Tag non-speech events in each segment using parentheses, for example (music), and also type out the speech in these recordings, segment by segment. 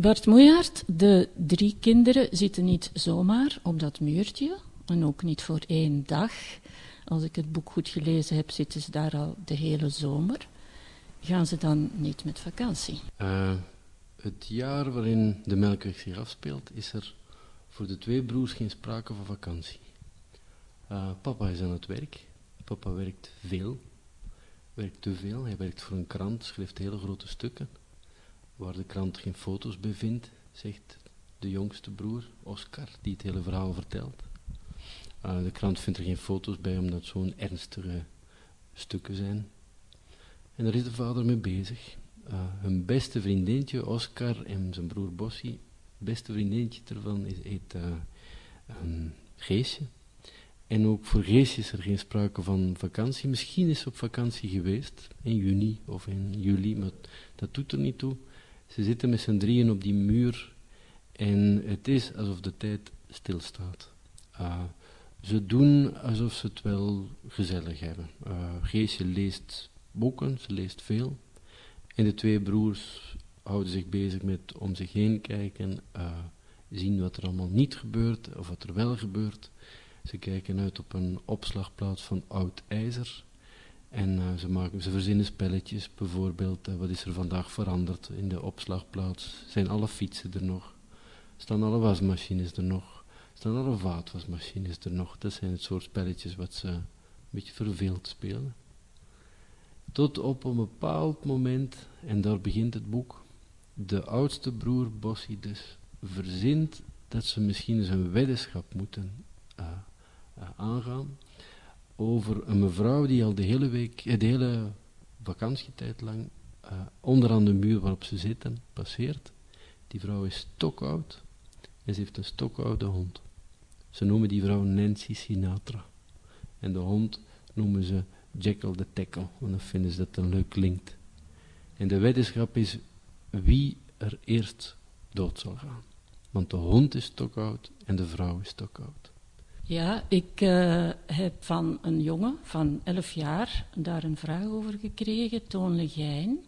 Bart Moejaert, de drie kinderen zitten niet zomaar op dat muurtje en ook niet voor één dag. Als ik het boek goed gelezen heb, zitten ze daar al de hele zomer. Gaan ze dan niet met vakantie? Uh, het jaar waarin de Melkweg zich afspeelt, is er voor de twee broers geen sprake van vakantie. Uh, papa is aan het werk. Papa werkt veel. Werkt te veel. Hij werkt voor een krant, schrijft hele grote stukken. Waar de krant geen foto's bij vindt, zegt de jongste broer, Oscar, die het hele verhaal vertelt. Uh, de krant vindt er geen foto's bij, omdat zo'n ernstige stukken zijn. En daar is de vader mee bezig. Hun beste vriendinnetje, Oscar, en zijn broer Bossie, beste vriendinnetje ervan is, heet uh, um, Geesje. En ook voor Geesje is er geen sprake van vakantie. Misschien is ze op vakantie geweest, in juni of in juli, maar dat doet er niet toe. Ze zitten met z'n drieën op die muur en het is alsof de tijd stilstaat. Uh, ze doen alsof ze het wel gezellig hebben. Uh, Geesje leest boeken, ze leest veel. En de twee broers houden zich bezig met om zich heen kijken, uh, zien wat er allemaal niet gebeurt of wat er wel gebeurt. Ze kijken uit op een opslagplaats van oud ijzer. En uh, ze, maken, ze verzinnen spelletjes, bijvoorbeeld, uh, wat is er vandaag veranderd in de opslagplaats? Zijn alle fietsen er nog? Staan alle wasmachines er nog? Staan alle vaatwasmachines er nog? Dat zijn het soort spelletjes wat ze een beetje verveeld spelen. Tot op een bepaald moment, en daar begint het boek, de oudste broer Bossie dus verzint dat ze misschien eens een weddenschap moeten uh, aangaan over een mevrouw die al de hele week, de hele vakantietijd lang uh, onderaan de muur waarop ze zitten passeert. Die vrouw is stokoud en ze heeft een stokoude hond. Ze noemen die vrouw Nancy Sinatra. En de hond noemen ze Jekyll the Tackle, want dan vinden ze dat een leuk klinkt. En de weddenschap is wie er eerst dood zal gaan. Want de hond is stokoud en de vrouw is stokoud. Ja, ik uh, heb van een jongen van 11 jaar daar een vraag over gekregen, Toon Legijn.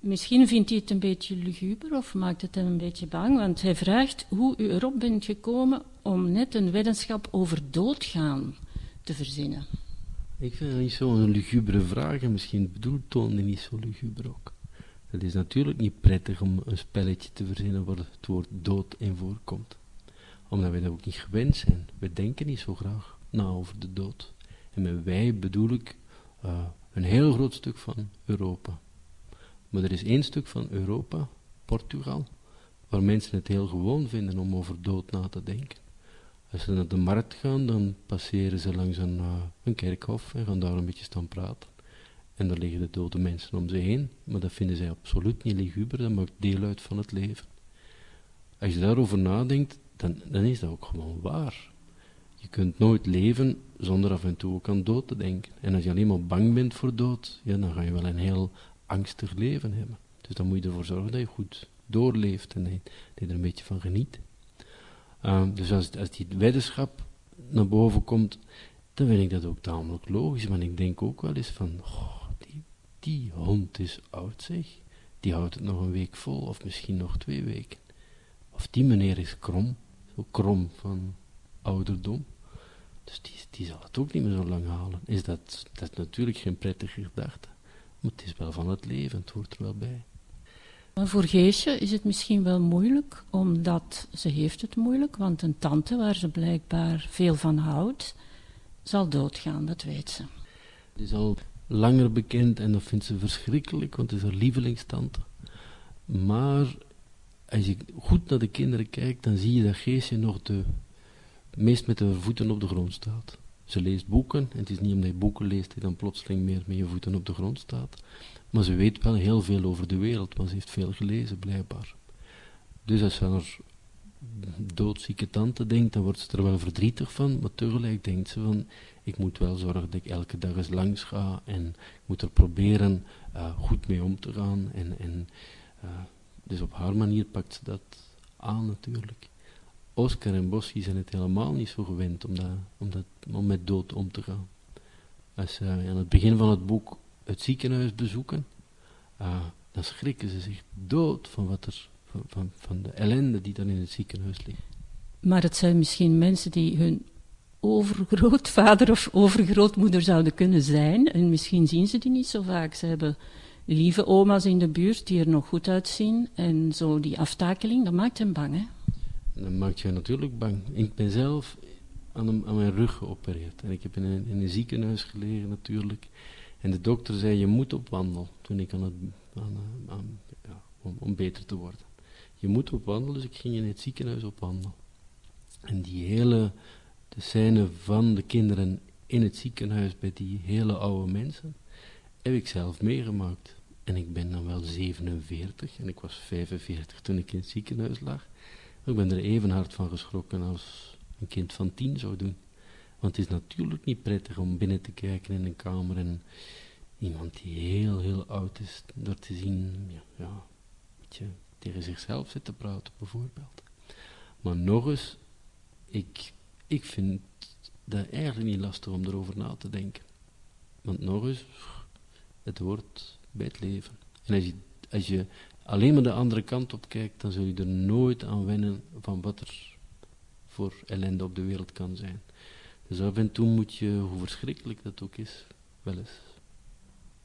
Misschien vindt hij het een beetje luguber of maakt het hem een beetje bang, want hij vraagt hoe u erop bent gekomen om net een weddenschap over doodgaan te verzinnen. Ik vind dat niet zo'n lugubere vraag en misschien bedoelt Toon niet zo luguber ook. Het is natuurlijk niet prettig om een spelletje te verzinnen waar het woord dood in voorkomt omdat wij dat ook niet gewend zijn. We denken niet zo graag na over de dood. En met wij bedoel ik uh, een heel groot stuk van Europa. Maar er is één stuk van Europa, Portugal, waar mensen het heel gewoon vinden om over dood na te denken. Als ze naar de markt gaan, dan passeren ze langs een, uh, een kerkhof en gaan daar een beetje staan praten. En daar liggen de dode mensen om ze heen, maar dat vinden zij absoluut niet liguber, dat maakt deel uit van het leven. Als je daarover nadenkt, dan, is dat ook gewoon waar. Je kunt nooit leven zonder af en toe ook aan dood te denken. En als je alleen maar bang bent voor dood, ja, dan ga je wel een heel angstig leven hebben. Dus dan moet je ervoor zorgen dat je goed doorleeft en dat je, er een beetje van geniet. Uh, dus als, die weddenschap naar boven komt, dan vind ik dat ook tamelijk logisch. Want ik denk ook wel eens van, die, die hond is oud zeg. Die houdt het nog een week vol, of misschien nog twee weken. Of die meneer is krom zo krom van ouderdom. Dus die, die zal het ook niet meer zo lang halen. Is dat, dat is natuurlijk geen prettige gedachte. Maar het is wel van het leven, het hoort er wel bij. Maar voor Geesje is het misschien wel moeilijk, omdat ze heeft het moeilijk, want een tante waar ze blijkbaar veel van houdt, zal doodgaan, dat weet ze. Het is al langer bekend en dat vindt ze verschrikkelijk, want het is haar lievelingstante. Maar als je goed naar de kinderen kijkt, dan zie je dat Geesje nog de, meest met de voeten op de grond staat. Ze leest boeken, en het is niet omdat je boeken leest dat je dan plotseling meer met je voeten op de grond staat. Maar ze weet wel heel veel over de wereld, want ze heeft veel gelezen, blijkbaar. Dus als ze aan haar doodzieke tante denkt, dan wordt ze er wel verdrietig van, maar tegelijk denkt ze van, ik moet wel zorgen dat ik elke dag eens langs ga, en ik moet er proberen uh, goed mee om te gaan, en, en dus op haar manier pakt ze dat aan natuurlijk. Oscar en Boschi zijn het helemaal niet zo gewend om, dat, om, dat, met dood om te gaan. Als ze aan het begin van het boek het ziekenhuis bezoeken, uh, dan schrikken ze zich dood van wat er van, van, van de ellende die dan in het ziekenhuis ligt. Maar het zijn misschien mensen die hun overgrootvader of overgrootmoeder zouden kunnen zijn. En misschien zien ze die niet zo vaak. Ze hebben lieve oma's in de buurt die er nog goed uitzien. En zo die aftakeling, dat maakt hem bang, hè? Dat maakt je natuurlijk bang. Ik ben zelf aan, mijn rug geopereerd. En ik heb in een, ziekenhuis gelegen natuurlijk. En de dokter zei, je moet op wandel. Toen ik aan het, aan, aan, ja, om, om, beter te worden. Je moet op wandel, dus ik ging in het ziekenhuis op wandel. En die hele, de scène van de kinderen in het ziekenhuis bij die hele oude mensen, heb ik zelf meegemaakt. En ik ben dan wel 47 en ik was 45 toen ik in het ziekenhuis lag. Ik ben er even hard van geschrokken als een kind van tien zou doen. Want het is natuurlijk niet prettig om binnen te kijken in een kamer en iemand die heel, heel oud is, door te zien, ja, ja je, tegen zichzelf zit te praten bijvoorbeeld. Maar nog eens, ik, ik vind dat eigenlijk niet lastig om erover na te denken. Want nog eens, het hoort bij het leven. En als je, als je alleen maar de andere kant op kijkt, dan zul je er nooit aan wennen van wat er voor ellende op de wereld kan zijn. Dus af en toe moet je, hoe verschrikkelijk dat ook is, wel eens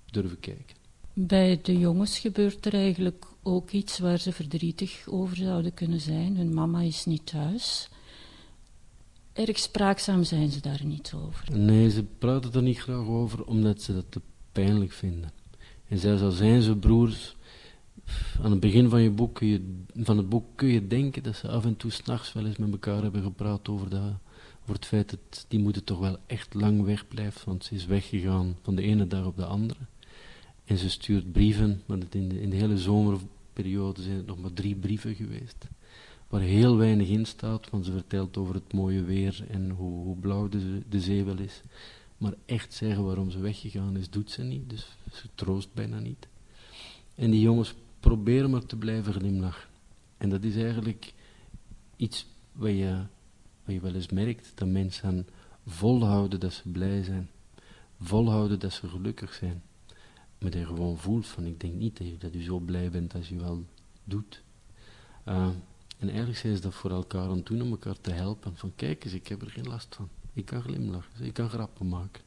durven kijken. Bij de jongens gebeurt er eigenlijk ook iets waar ze verdrietig over zouden kunnen zijn. Hun mama is niet thuis. Erg spraakzaam zijn ze daar niet over. Nee, ze praten er niet graag over omdat ze dat te pijnlijk vinden. En zelfs al zijn ze broers, aan het begin van, je boek kun je, van het boek kun je denken dat ze af en toe s'nachts wel eens met elkaar hebben gepraat over, dat, over het feit dat die moeder toch wel echt lang wegblijft, want ze is weggegaan van de ene dag op de andere. En ze stuurt brieven, maar in, de, in de hele zomerperiode zijn het nog maar drie brieven geweest. Waar heel weinig in staat, want ze vertelt over het mooie weer en hoe, hoe blauw de, de zee wel is. Maar echt zeggen waarom ze weggegaan is, doet ze niet. Dus ze troost bijna niet. En die jongens proberen maar te blijven glimlachen. En dat is eigenlijk iets wat je, wat je wel eens merkt, dat mensen volhouden dat ze blij zijn. Volhouden dat ze gelukkig zijn. Maar dat je gewoon voelt van, ik denk niet dat je, je zo blij bent als je wel doet. Uh, en eigenlijk zijn ze dat voor elkaar aan doen om elkaar te helpen. Van kijk eens, ik heb er geen last van. Ik kan glimlachen, ik kan grappen maken.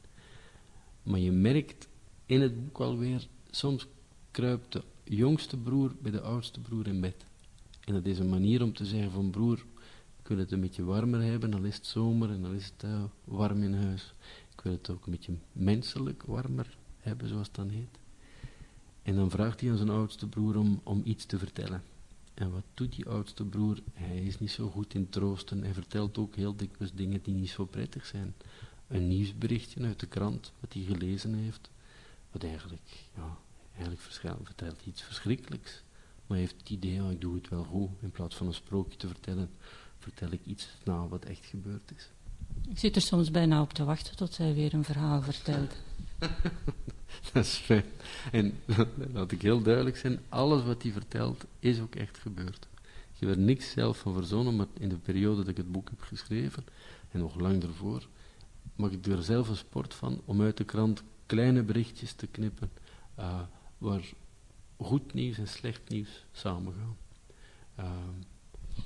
Maar je merkt in het boek alweer, soms kruipt de jongste broer bij de oudste broer in bed. En dat is een manier om te zeggen van broer, ik wil het een beetje warmer hebben, dan is het zomer en dan is het uh, warm in huis. Ik wil het ook een beetje menselijk warmer hebben, zoals het dan heet. En dan vraagt hij aan zijn oudste broer om, om iets te vertellen. En wat doet die oudste broer? Hij is niet zo goed in troosten. Hij vertelt ook heel dikwijls dingen die niet zo prettig zijn. Een nieuwsberichtje uit de krant, wat hij gelezen heeft. Wat eigenlijk, ja, eigenlijk vertelt iets verschrikkelijks. Maar hij heeft het idee, ik doe het wel goed. In plaats van een sprookje te vertellen, vertel ik iets na wat echt gebeurd is. Ik zit er soms bijna op te wachten tot hij weer een verhaal vertelt. (laughs) dat is fijn. En (laughs) laat ik heel duidelijk zijn, alles wat hij vertelt is ook echt gebeurd. Je hebt er niks zelf van verzonnen, maar in de periode dat ik het boek heb geschreven, en nog lang daarvoor, mag ik er zelf een sport van om uit de krant kleine berichtjes te knippen, uh, waar goed nieuws en slecht nieuws samengaan. Uh,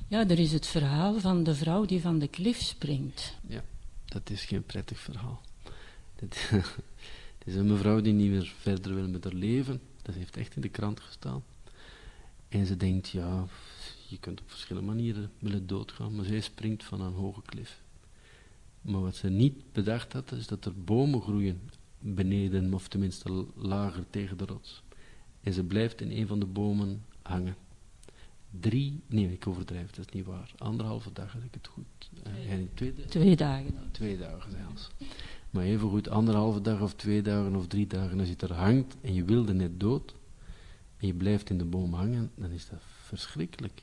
ja, er is het verhaal van de vrouw die van de klif springt. Ja, dat is geen prettig verhaal. Dat, (laughs) Het is een mevrouw die niet meer verder wil met haar leven. Dat heeft echt in de krant gestaan. En ze denkt, ja, je kunt op verschillende manieren willen doodgaan, maar zij springt van een hoge klif. Maar wat ze niet bedacht had, is dat er bomen groeien beneden, of tenminste lager tegen de rots. En ze blijft in een van de bomen hangen. Drie, nee, ik overdrijf, dat is niet waar. Anderhalve dag, had ik het goed. Uh, twee, twee dagen. Twee dagen zelfs. Maar even goed anderhalve dag of twee dagen of drie dagen, als je er hangt en je wilde net dood, en je blijft in de boom hangen, dan is dat verschrikkelijk.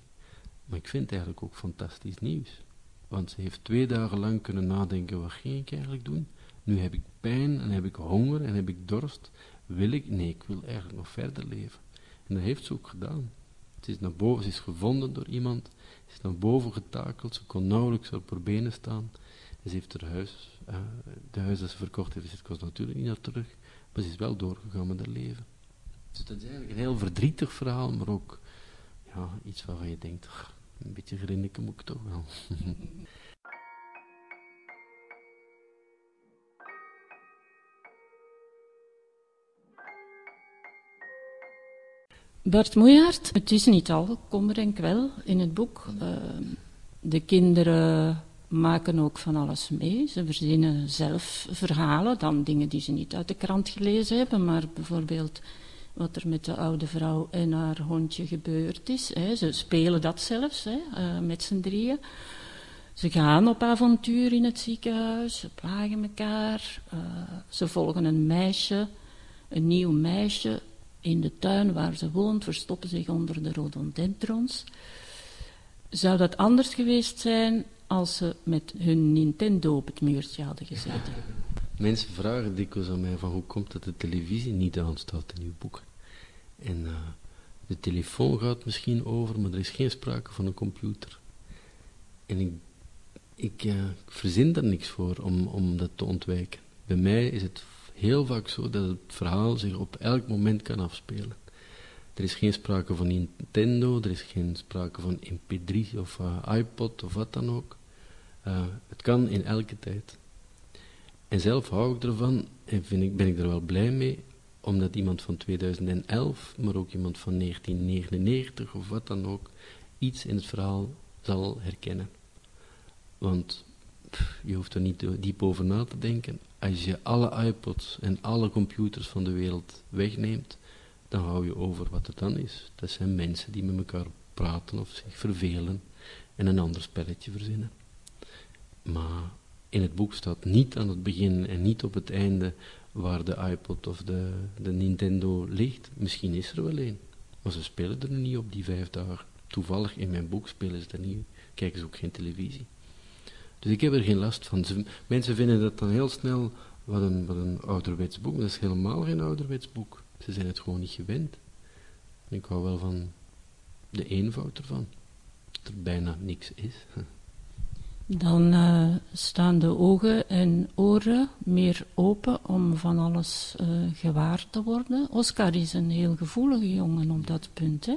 Maar ik vind het eigenlijk ook fantastisch nieuws. Want ze heeft twee dagen lang kunnen nadenken, wat ging ik eigenlijk doen? Nu heb ik pijn en heb ik honger en heb ik dorst. Wil ik? Nee, ik wil eigenlijk nog verder leven. En dat heeft ze ook gedaan. Ze is naar boven, ze is gevonden door iemand, ze is naar boven getakeld, ze kon nauwelijks op haar benen staan. En ze heeft haar huis de huis dat ze verkocht heeft, is kost natuurlijk niet naar terug, maar ze is wel doorgegaan met haar leven. Dus dat is eigenlijk een heel verdrietig verhaal, maar ook ja, iets waarvan je denkt, een beetje grinniken moet ik toch wel. (laughs) Bart Moejaert, het is niet al kommer en kwel in het boek. Ehm, de kinderen maken ook van alles mee. Ze verzinnen zelf verhalen, dan dingen die ze niet uit de krant gelezen hebben, maar bijvoorbeeld wat er met de oude vrouw en haar hondje gebeurd is. Hè. Ze spelen dat zelfs hè, uh, met z'n drieën. Ze gaan op avontuur in het ziekenhuis, ze plagen elkaar, uh, ze volgen een meisje, een nieuw meisje in de tuin waar ze woont, verstoppen zich onder de rhododendrons. Zou dat anders geweest zijn als ze met hun Nintendo op het muurtje hadden gezeten? (laughs) Mensen vragen dikwijls aan mij van hoe komt dat de televisie niet aanstaat in uw boek. En uh, de telefoon gaat misschien over, maar er is geen sprake van een computer. En ik, ik, uh, verzin daar niks voor om, om dat te ontwijken. Bij mij is het heel vaak zo dat het verhaal zich op elk moment kan afspelen. Er is geen sprake van Nintendo, er is geen sprake van MP3 of uh, iPod of wat dan ook. Uh, het kan in elke tijd. En zelf hou ik ervan en vind ik, ben ik er wel blij mee, omdat iemand van 2011, maar ook iemand van 1999 of wat dan ook, iets in het verhaal zal herkennen. Want je hoeft er niet diep over na te denken. Als je alle iPods en alle computers van de wereld wegneemt, dan hou je over wat het dan is. Dat zijn mensen die met elkaar praten of zich vervelen en een ander spelletje verzinnen. Maar in het boek staat niet aan het begin en niet op het einde waar de iPod of de, de Nintendo ligt. Misschien is er wel een, maar ze spelen er niet op die vijf dagen. Toevallig in mijn boek spelen ze er niet, kijken ze ook geen televisie. Dus ik heb er geen last van. Mensen vinden dat dan heel snel wat een, wat een ouderwets boek. Dat is helemaal geen ouderwets boek. Ze zijn het gewoon niet gewend. En ik hou wel van de eenvoud ervan. Dat er bijna niks is. (laughs) Dan uh, staan de ogen en oren meer open om van alles uh, gewaar te worden. Oscar is een heel gevoelige jongen op dat punt. Hè.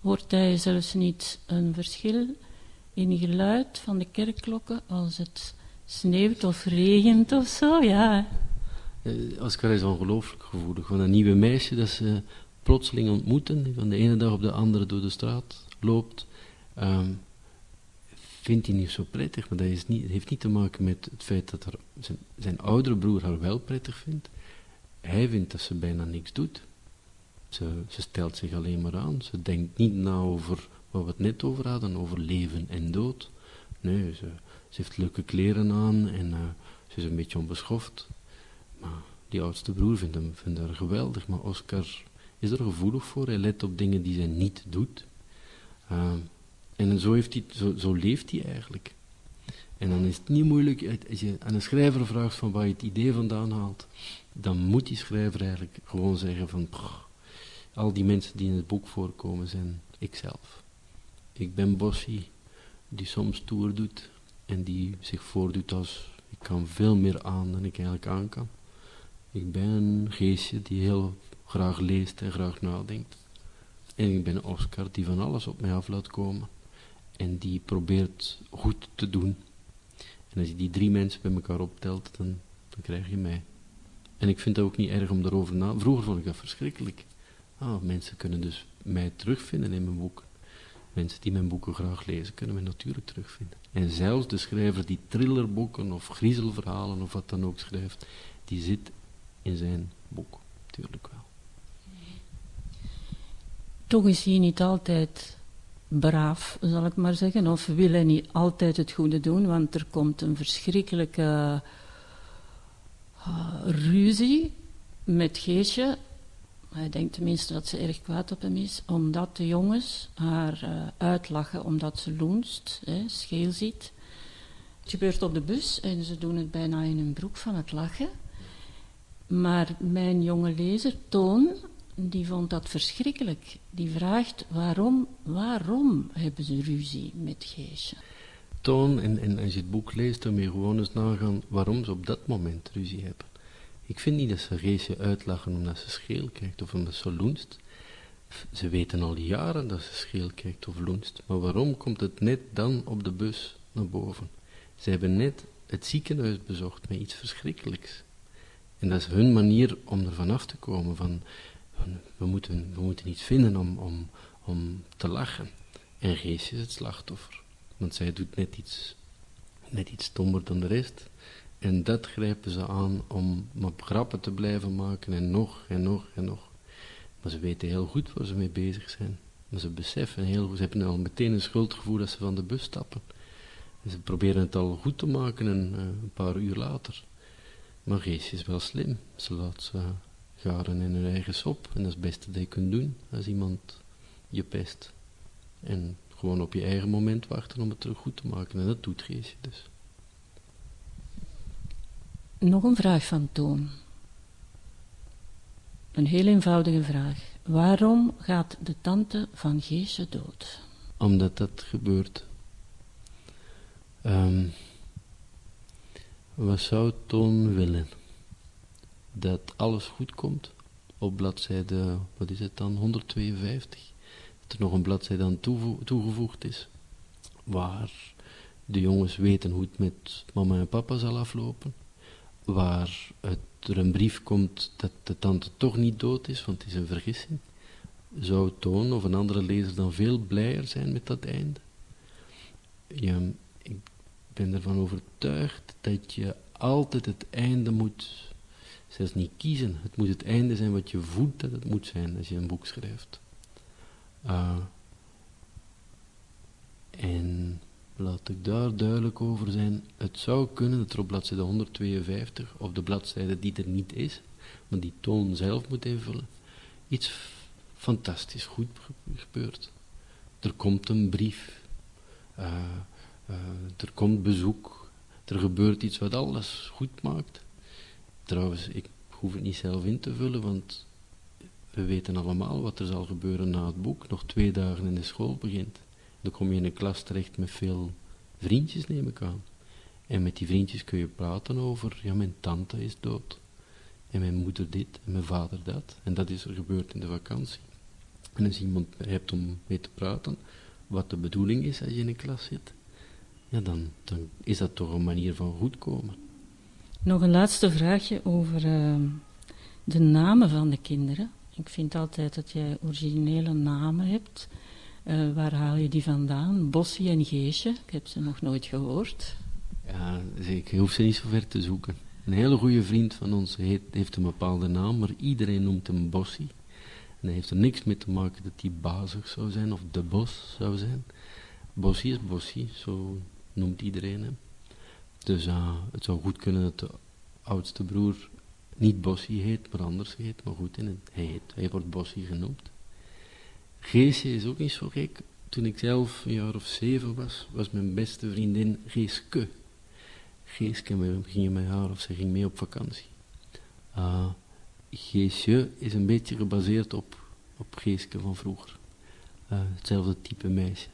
Hoort hij zelfs niet een verschil in geluid van de kerkklokken als het sneeuwt of regent of zo? Ja. Uh, Oscar is ongelooflijk gevoelig. Van een nieuwe meisje dat ze plotseling ontmoeten, die van de ene dag op de andere door de straat loopt. Um, vindt hij niet zo prettig, maar dat is niet, heeft niet te maken met het feit dat zijn, oudere broer haar wel prettig vindt. Hij vindt dat ze bijna niks doet. Ze, ze stelt zich alleen maar aan. Ze denkt niet na over waar we het net over hadden, over leven en dood. Nee, ze, heeft leuke kleren aan en uh, ze is een beetje onbeschoft. Maar die oudste broer vindt, hem, vindt haar geweldig, maar Oscar is er gevoelig voor. Hij let op dingen die zij niet doet. Uh, en zo, heeft zo, zo leeft hij eigenlijk. En dan is het niet moeilijk, als je aan een schrijver vraagt van waar je het idee vandaan haalt, dan moet die schrijver eigenlijk gewoon zeggen van, al die mensen die in het boek voorkomen zijn ikzelf. Ik ben Bossie, die soms stoer doet en die zich voordoet als, ik kan veel meer aan dan ik eigenlijk aan kan. Ik ben een geestje die heel graag leest en graag nadenkt. En ik ben Oscar die van alles op mij af laat komen en die probeert goed te doen. En als je die drie mensen bij elkaar optelt, dan, dan krijg je mij. En ik vind het ook niet erg om daarover na... Vroeger vond ik dat verschrikkelijk. Ah, mensen kunnen dus mij terugvinden in mijn boeken. Mensen die mijn boeken graag lezen, kunnen mij natuurlijk terugvinden. En zelfs de schrijver die thrillerboeken of griezelverhalen of wat dan ook schrijft, die zit in zijn boek. Tuurlijk wel. Toch is hij niet altijd braaf, zal ik maar zeggen. Of willen niet altijd het goede doen, want er komt een verschrikkelijke uh, ruzie met Geesje. Hij denkt tenminste dat ze erg kwaad op hem is, omdat de jongens haar uh, uitlachen omdat ze loenst, hè, scheel ziet. Het gebeurt op de bus en ze doen het bijna in hun broek van het lachen. Maar mijn jonge lezer, Toon, die vond dat verschrikkelijk. Die vraagt waarom, waarom hebben ze ruzie met Geesje? Toon, en, als je het boek leest, dan moet je gewoon eens nagaan waarom ze op dat moment ruzie hebben. Ik vind niet dat ze Geesje uitlachen omdat ze scheel krijgt of omdat ze loenst. Ze weten al jaren dat ze scheel kijkt of loenst, maar waarom komt het net dan op de bus naar boven? Ze hebben net het ziekenhuis bezocht met iets verschrikkelijks. En dat is hun manier om er vanaf te komen, van we moeten, we moeten iets vinden om, om, om te lachen. En Geesje is het slachtoffer, want zij doet net iets, net iets stommer dan de rest. En dat grijpen ze aan om maar grappen te blijven maken en nog en nog en nog. Maar ze weten heel goed waar ze mee bezig zijn. Maar ze beseffen heel goed, ze hebben al meteen een schuldgevoel dat ze van de bus stappen. En ze proberen het al goed te maken een, eh, een paar uur later. Maar Geesje is wel slim. Ze laat ze garen in hun eigen sop. En dat is het beste dat je kunt doen als iemand je pest. En gewoon op je eigen moment wachten om het terug goed te maken. En dat doet Geesje dus. Nog een vraag van Toon. Een heel eenvoudige vraag. Waarom gaat de tante van Geesje dood? Omdat dat gebeurt. Um, wat zou Toon willen? Dat alles goed komt op bladzijde, wat is het dan, 152. Dat er nog een bladzijde aan toegevoegd is, waar de jongens weten hoe het met mama en papa zal aflopen, waar het, er een brief komt dat de tante toch niet dood is, want het is een vergissing. Zou Toon of een andere lezer dan veel blijer zijn met dat einde? Ik ben ervan overtuigd dat je altijd het einde moet, zelfs niet kiezen. Het moet het einde zijn wat je voelt dat het moet zijn als je een boek schrijft. Uh, en laat ik daar duidelijk over zijn. Het zou kunnen dat er op bladzijde 152, of de bladzijde die er niet is, maar die toon zelf moet invullen, iets fantastisch goed gebeurt. Er komt een brief. Uh, uh, er komt bezoek, er gebeurt iets wat alles goed maakt. Trouwens, ik hoef het niet zelf in te vullen, want we weten allemaal wat er zal gebeuren na het boek. Nog twee dagen in de school begint. Dan kom je in een klas terecht met veel vriendjes, neem ik aan. En met die vriendjes kun je praten over, ja, mijn tante is dood. En mijn moeder dit, en mijn vader dat. En dat is er gebeurd in de vakantie. En als iemand hebt om mee te praten, wat de bedoeling is als je in een klas zit, ja, dan, dan is dat toch een manier van goedkomen. Nog een laatste vraagje over uh, de namen van de kinderen. Ik vind altijd dat jij originele namen hebt. Uh, waar haal je die vandaan? Bossie en Geesje, ik heb ze nog nooit gehoord. Ja, ik hoef ze niet zo ver te zoeken. Een hele goede vriend van ons heeft een bepaalde naam, maar iedereen noemt hem Bossie. En dat heeft er niks mee te maken dat hij bazig zou zijn of de bos zou zijn. Bossie is Bossie, zo noemt iedereen hem. Dus uh, het zou goed kunnen dat de oudste broer niet Bossie heet, maar anders heet. Maar goed, in hij, heet, hij wordt Bossie genoemd. Geesje is ook niet zo gek. Toen ik zelf een jaar of zeven was, was mijn beste vriendin Geeske. Geeske, we gingen met haar of ze ging mee op vakantie. Uh, Geesje is een beetje gebaseerd op, op Geeske van vroeger. Uh, hetzelfde type meisje.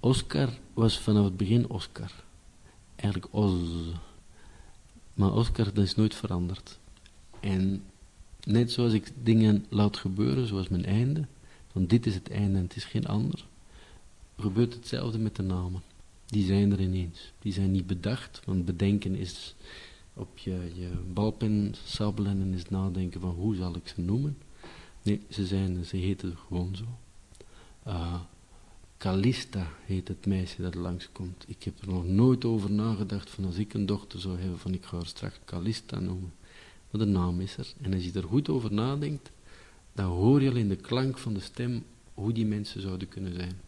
Oscar was vanaf het begin Oscar. Eigenlijk Oz. Maar Oscar, dat is nooit veranderd. En net zoals ik dingen laat gebeuren, zoals mijn einde, van dit is het einde en het is geen ander, gebeurt hetzelfde met de namen. Die zijn er ineens. Die zijn niet bedacht, want bedenken is op je, je balpen sabbelen en is nadenken van hoe zal ik ze noemen. Nee, ze, zijn, ze heten gewoon zo. Uh, Calista heet het meisje dat langskomt. Ik heb er nog nooit over nagedacht van als ik een dochter zou hebben van ik ga haar straks Calista noemen. Maar de naam is er. En als je er goed over nadenkt, dan hoor je al in de klank van de stem hoe die mensen zouden kunnen zijn.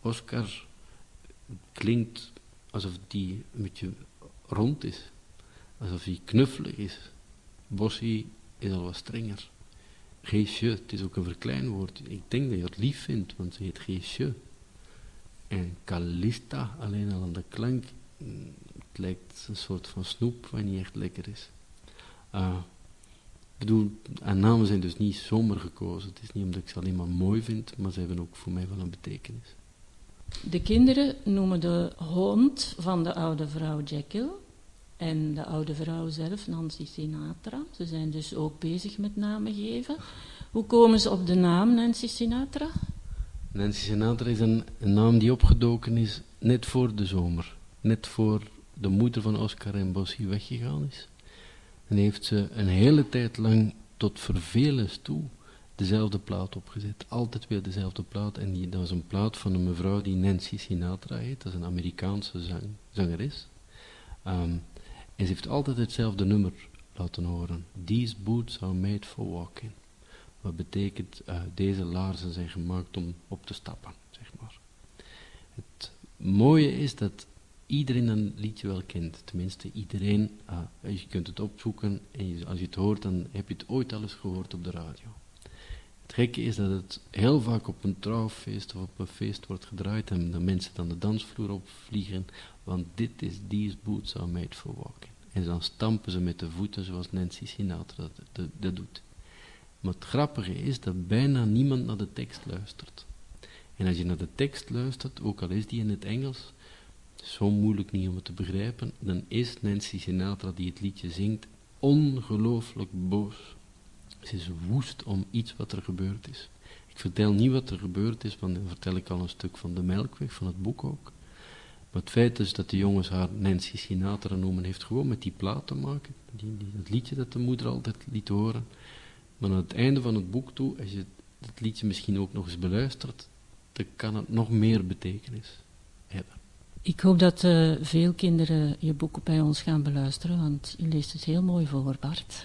Oscar klinkt alsof die een beetje rond is. Alsof hij knuffelig is. Bossie is al wat strenger. Geesje, het is ook een verkleinwoord. Ik denk dat je het lief vindt, want ze heet Geesje. En Calista, alleen al aan de klank, mm, het lijkt een soort van snoep wat niet echt lekker is. Uh, ik bedoel, en namen zijn dus niet zomaar gekozen. Het is niet omdat ik ze alleen maar mooi vind, maar ze hebben ook voor mij wel een betekenis. De kinderen noemen de hond van de oude vrouw Jekyll En de oude vrouw zelf, Nancy Sinatra. Ze zijn dus ook bezig met namen geven. Hoe komen ze op de naam Nancy Sinatra? Nancy Sinatra is een, een naam die opgedoken is net voor de zomer. Net voor de moeder van Oscar en Bossie weggegaan is. En heeft ze een hele tijd lang tot vervelens toe dezelfde plaat opgezet. Altijd weer dezelfde plaat. En die, dat was een plaat van een mevrouw die Nancy Sinatra heet. Dat is een Amerikaanse zang, zangeres. Ehm, en ze heeft altijd hetzelfde nummer laten horen. These boots are made for walking. Wat betekent, uh, deze laarzen zijn gemaakt om op te stappen, zeg maar. Het mooie is dat iedereen een liedje wel kent. Tenminste, iedereen, uh, je kunt het opzoeken en als je het hoort, dan heb je het ooit al eens gehoord op de radio. Het gekke is dat het heel vaak op een trouwfeest of op een feest wordt gedraaid en de mensen dan de dansvloer opvliegen, want dit is These Boots Are Made For Walking. En dan stampen ze met de voeten zoals Nancy Sinatra dat, dat doet. Maar het grappige is dat bijna niemand naar de tekst luistert. En als je naar de tekst luistert, ook al is die in het Engels, zo moeilijk niet om het te begrijpen, dan is Nancy Sinatra die het liedje zingt ongelooflijk boos. Ze is woest om iets wat er gebeurd is. Ik vertel niet wat er gebeurd is, want dan vertel ik al een stuk van de Melkweg, van het boek ook. Maar het feit is dat de jongens haar Nancy Sinatra noemen, heeft gewoon met die plaat te maken. Die, dat liedje dat de moeder altijd liet horen. Maar aan het einde van het boek toe, als je het liedje misschien ook nog eens beluistert, dan kan het nog meer betekenis hebben. Ik hoop dat uh, veel kinderen je boek bij ons gaan beluisteren, want je leest het heel mooi voor, Bart.